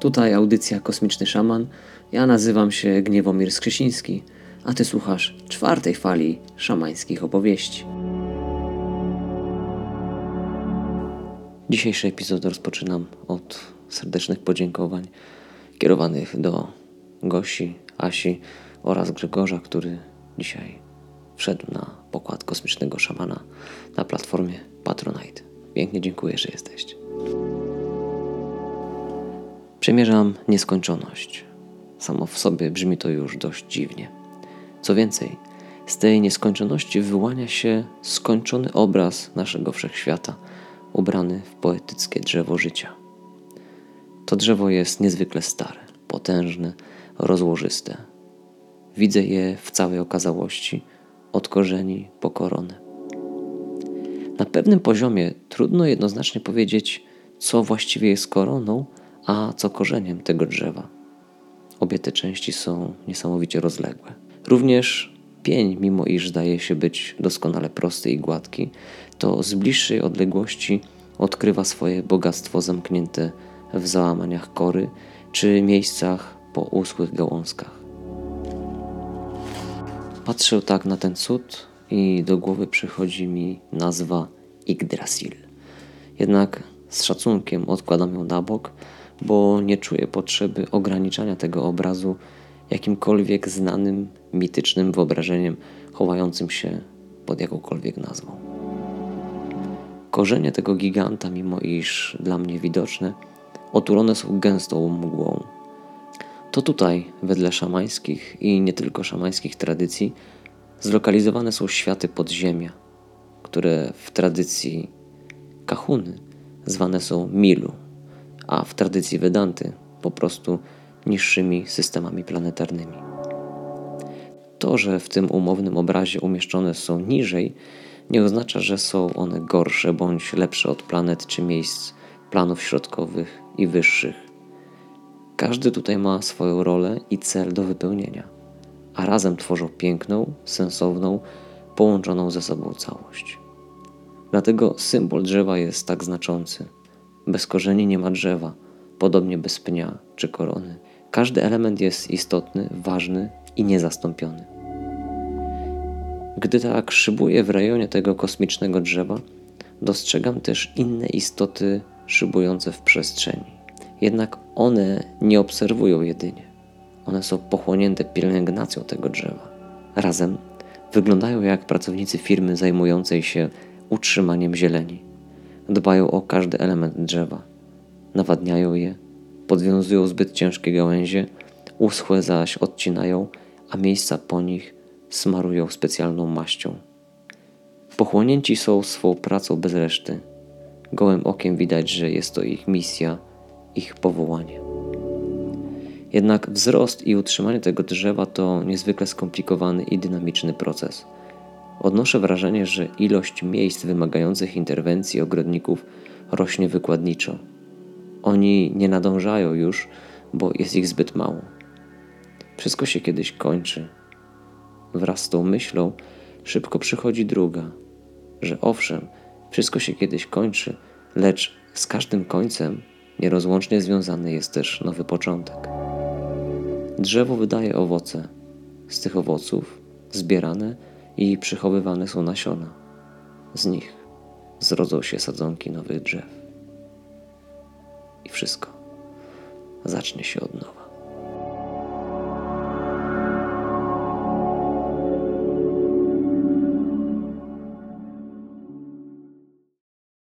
Tutaj audycja Kosmiczny Szaman. Ja nazywam się Gniewomir Skrzysiński, a ty słuchasz czwartej fali szamańskich opowieści. Dzisiejszy epizod rozpoczynam od serdecznych podziękowań kierowanych do Gosi, Asi oraz Grzegorza, który dzisiaj wszedł na pokład kosmicznego szamana na platformie Patronite. Pięknie dziękuję, że jesteście. Przemierzam nieskończoność. Samo w sobie brzmi to już dość dziwnie. Co więcej, z tej nieskończoności wyłania się skończony obraz naszego wszechświata, ubrany w poetyckie drzewo życia. To drzewo jest niezwykle stare, potężne, rozłożyste. Widzę je w całej okazałości, od korzeni po koronę. Na pewnym poziomie trudno jednoznacznie powiedzieć, co właściwie jest koroną, a co korzeniem tego drzewa. Obie te części są niesamowicie rozległe. Również pień, mimo iż zdaje się być doskonale prosty i gładki, to z bliższej odległości odkrywa swoje bogactwo zamknięte w załamaniach kory czy miejscach po uschłych gałązkach. Patrzę tak na ten cud i do głowy przychodzi mi nazwa Yggdrasil. Jednak z szacunkiem odkładam ją na bok, bo nie czuję potrzeby ograniczania tego obrazu jakimkolwiek znanym, mitycznym wyobrażeniem chowającym się pod jakąkolwiek nazwą. Korzenie tego giganta, mimo iż dla mnie widoczne, otulone są gęstą mgłą. To tutaj, wedle szamańskich i nie tylko szamańskich tradycji, zlokalizowane są światy podziemia, które w tradycji kahuny zwane są milu, a w tradycji Vedanty po prostu niższymi systemami planetarnymi. To, że w tym umownym obrazie umieszczone są niżej, nie oznacza, że są one gorsze bądź lepsze od planet czy miejsc planów środkowych i wyższych. Każdy tutaj ma swoją rolę i cel do wypełnienia, a razem tworzą piękną, sensowną, połączoną ze sobą całość. Dlatego symbol drzewa jest tak znaczący. Bez korzeni nie ma drzewa, podobnie bez pnia czy korony. Każdy element jest istotny, ważny i niezastąpiony. Gdy tak szybuję w rejonie tego kosmicznego drzewa, dostrzegam też inne istoty szybujące w przestrzeni. Jednak one nie obserwują jedynie. One są pochłonięte pielęgnacją tego drzewa. Razem wyglądają jak pracownicy firmy zajmującej się utrzymaniem zieleni. Dbają o każdy element drzewa, nawadniają je, podwiązują zbyt ciężkie gałęzie, uschłe zaś odcinają, a miejsca po nich smarują specjalną maścią. Pochłonięci są swą pracą bez reszty. Gołym okiem widać, że jest to ich misja, ich powołanie. Jednak wzrost i utrzymanie tego drzewa to niezwykle skomplikowany i dynamiczny proces. Odnoszę wrażenie, że ilość miejsc wymagających interwencji ogrodników rośnie wykładniczo. Oni nie nadążają już, bo jest ich zbyt mało. Wszystko się kiedyś kończy. Wraz z tą myślą szybko przychodzi druga, że owszem, wszystko się kiedyś kończy, lecz z każdym końcem nierozłącznie związany jest też nowy początek. Drzewo wydaje owoce. Z tych owoców zbierane i przychowywane są nasiona. Z nich zrodzą się sadzonki nowych drzew. I wszystko zacznie się od nowa.